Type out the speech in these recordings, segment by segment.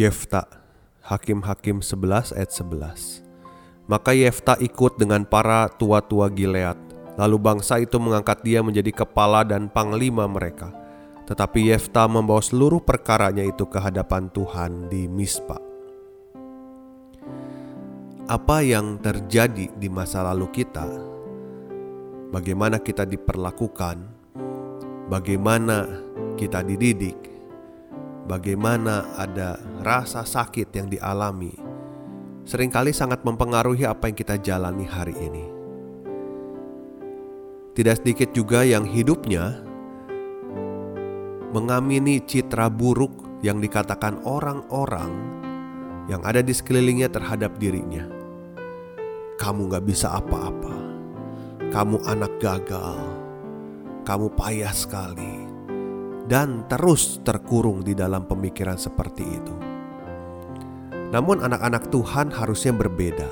Yefta, Hakim-Hakim 11 ayat 11. Maka Yefta ikut dengan para tua-tua Gilead, lalu bangsa itu mengangkat dia menjadi kepala dan panglima mereka. Tetapi Yefta membawa seluruh perkaranya itu ke hadapan Tuhan di Mispa. Apa yang terjadi di masa lalu kita? Bagaimana kita diperlakukan? Bagaimana kita dididik? bagaimana ada rasa sakit yang dialami, sering kali sangat mempengaruhi apa yang kita jalani hari ini. Tidak sedikit juga yang hidupnya mengamini citra buruk yang dikatakan orang-orang yang ada di sekelilingnya terhadap dirinya. Kamu gak bisa apa-apa, kamu anak gagal, kamu payah sekali, dan terus terkurung di dalam pemikiran seperti itu. Namun, anak-anak Tuhan harusnya berbeda.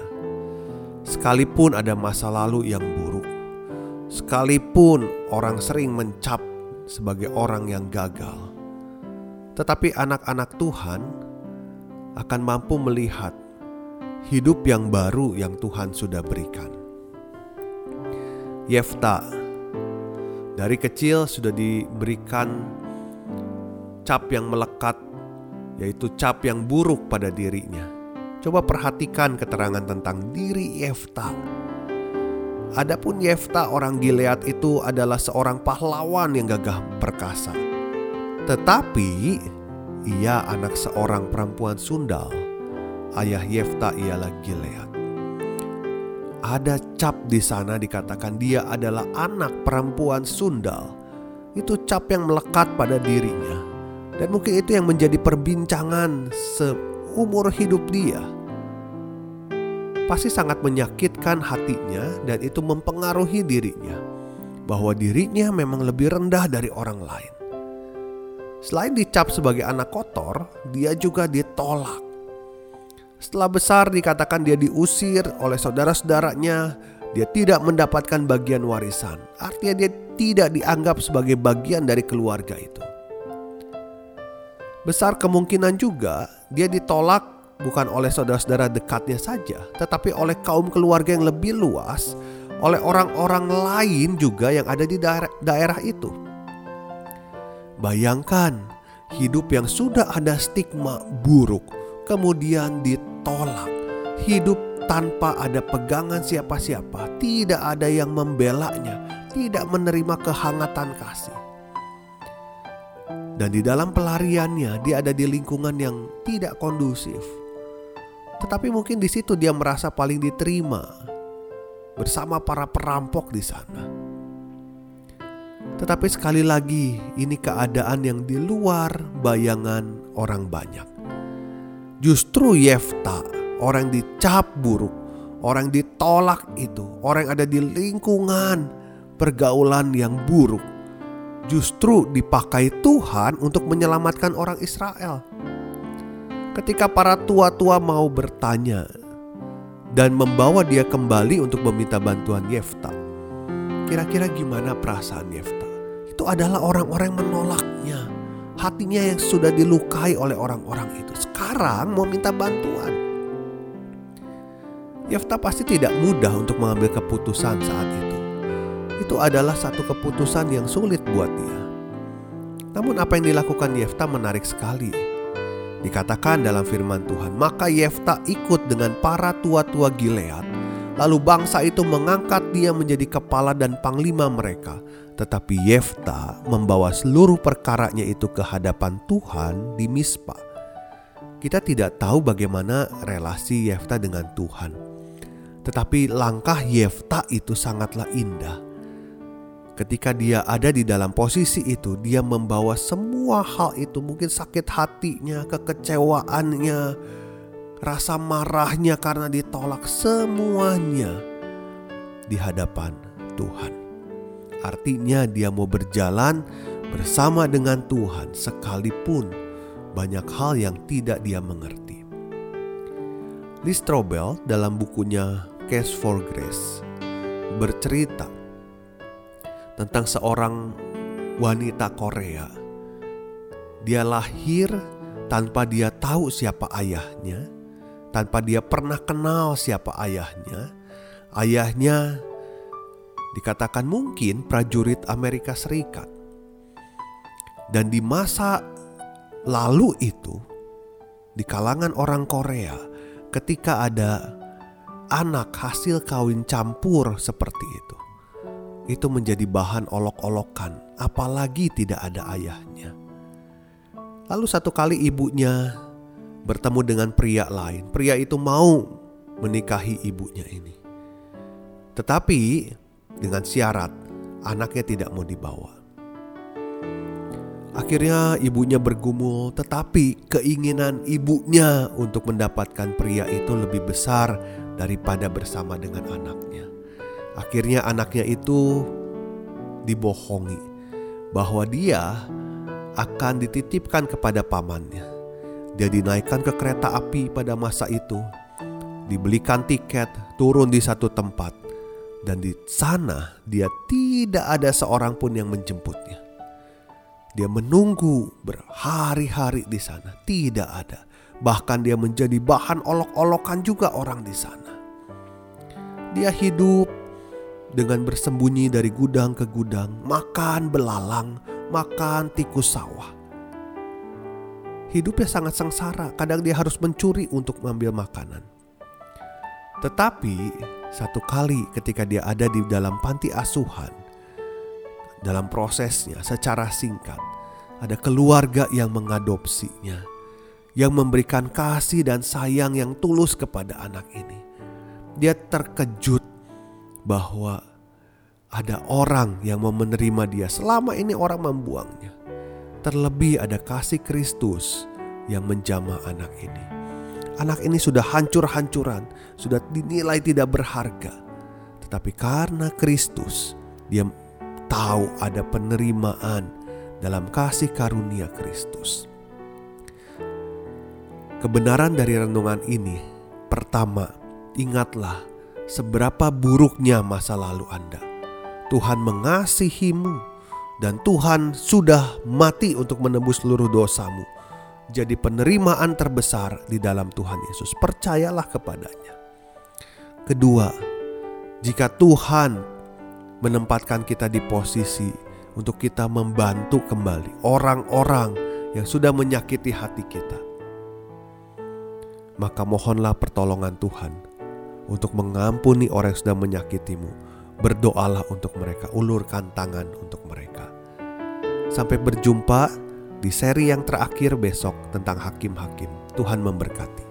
Sekalipun ada masa lalu yang buruk, sekalipun orang sering mencap sebagai orang yang gagal, tetapi anak-anak Tuhan akan mampu melihat hidup yang baru yang Tuhan sudah berikan. Yefta dari kecil sudah diberikan cap yang melekat, yaitu cap yang buruk pada dirinya. Coba perhatikan keterangan tentang diri Yefta. Adapun Yefta orang Gilead itu adalah seorang pahlawan yang gagah perkasa. Tetapi ia anak seorang perempuan sundal. Ayah Yefta ialah Gilead. Ada cap di sana dikatakan dia adalah anak perempuan sundal. Itu cap yang melekat pada dirinya. Dan mungkin itu yang menjadi perbincangan seumur hidup dia. Pasti sangat menyakitkan hatinya dan itu mempengaruhi dirinya. Bahwa dirinya memang lebih rendah dari orang lain. Selain dicap sebagai anak kotor, dia juga ditolak. Setelah besar dikatakan dia diusir oleh saudara-saudaranya, dia tidak mendapatkan bagian warisan. Artinya dia tidak dianggap sebagai bagian dari keluarga itu. Besar kemungkinan juga dia ditolak bukan oleh saudara-saudara dekatnya saja, tetapi oleh kaum keluarga yang lebih luas, oleh orang-orang lain juga yang ada di daerah, daerah itu. Bayangkan hidup yang sudah ada stigma buruk, kemudian ditolak. Hidup tanpa ada pegangan siapa-siapa, tidak ada yang membelanya, tidak menerima kehangatan kasih. Dan di dalam pelariannya dia ada di lingkungan yang tidak kondusif. Tetapi mungkin di situ dia merasa paling diterima bersama para perampok di sana. Tetapi sekali lagi ini keadaan yang di luar bayangan orang banyak. Justru Yefta, orang dicap buruk, orang ditolak itu, orang yang ada di lingkungan pergaulan yang buruk justru dipakai Tuhan untuk menyelamatkan orang Israel. Ketika para tua-tua mau bertanya dan membawa dia kembali untuk meminta bantuan Yefta, kira-kira gimana perasaan Yefta? Itu adalah orang-orang yang menolaknya, hatinya yang sudah dilukai oleh orang-orang itu. Sekarang mau minta bantuan. Yefta pasti tidak mudah untuk mengambil keputusan saat itu itu adalah satu keputusan yang sulit buat dia. Namun apa yang dilakukan Yefta menarik sekali. Dikatakan dalam firman Tuhan, maka Yefta ikut dengan para tua-tua Gilead, lalu bangsa itu mengangkat dia menjadi kepala dan panglima mereka. Tetapi Yefta membawa seluruh perkaranya itu ke hadapan Tuhan di Mispa. Kita tidak tahu bagaimana relasi Yefta dengan Tuhan. Tetapi langkah Yefta itu sangatlah indah ketika dia ada di dalam posisi itu, dia membawa semua hal itu, mungkin sakit hatinya, kekecewaannya, rasa marahnya karena ditolak, semuanya di hadapan Tuhan. Artinya, dia mau berjalan bersama dengan Tuhan, sekalipun banyak hal yang tidak dia mengerti. Liz Strobel dalam bukunya Case for Grace bercerita tentang seorang wanita Korea. Dia lahir tanpa dia tahu siapa ayahnya, tanpa dia pernah kenal siapa ayahnya. Ayahnya dikatakan mungkin prajurit Amerika Serikat. Dan di masa lalu itu, di kalangan orang Korea, ketika ada anak hasil kawin campur seperti itu, itu menjadi bahan olok-olokan, apalagi tidak ada ayahnya. Lalu satu kali ibunya bertemu dengan pria lain. Pria itu mau menikahi ibunya ini. Tetapi dengan syarat anaknya tidak mau dibawa. Akhirnya ibunya bergumul, tetapi keinginan ibunya untuk mendapatkan pria itu lebih besar daripada bersama dengan anaknya. Akhirnya anaknya itu dibohongi bahwa dia akan dititipkan kepada pamannya. Dia dinaikkan ke kereta api pada masa itu, dibelikan tiket, turun di satu tempat, dan di sana dia tidak ada seorang pun yang menjemputnya. Dia menunggu berhari-hari di sana, tidak ada. Bahkan dia menjadi bahan olok-olokan juga orang di sana. Dia hidup dengan bersembunyi dari gudang ke gudang, makan belalang, makan tikus sawah. Hidupnya sangat sengsara, kadang dia harus mencuri untuk mengambil makanan. Tetapi satu kali ketika dia ada di dalam panti asuhan, dalam prosesnya secara singkat, ada keluarga yang mengadopsinya, yang memberikan kasih dan sayang yang tulus kepada anak ini. Dia terkejut bahwa ada orang yang mau menerima dia. Selama ini orang membuangnya. Terlebih ada kasih Kristus yang menjamah anak ini. Anak ini sudah hancur-hancuran, sudah dinilai tidak berharga. Tetapi karena Kristus, dia tahu ada penerimaan dalam kasih karunia Kristus. Kebenaran dari renungan ini, pertama, ingatlah seberapa buruknya masa lalu Anda. Tuhan mengasihimu dan Tuhan sudah mati untuk menembus seluruh dosamu. Jadi penerimaan terbesar di dalam Tuhan Yesus. Percayalah kepadanya. Kedua, jika Tuhan menempatkan kita di posisi untuk kita membantu kembali orang-orang yang sudah menyakiti hati kita, maka mohonlah pertolongan Tuhan untuk mengampuni orang yang sudah menyakitimu. Berdoalah untuk mereka, ulurkan tangan untuk mereka. Sampai berjumpa di seri yang terakhir besok tentang hakim-hakim. Tuhan memberkati.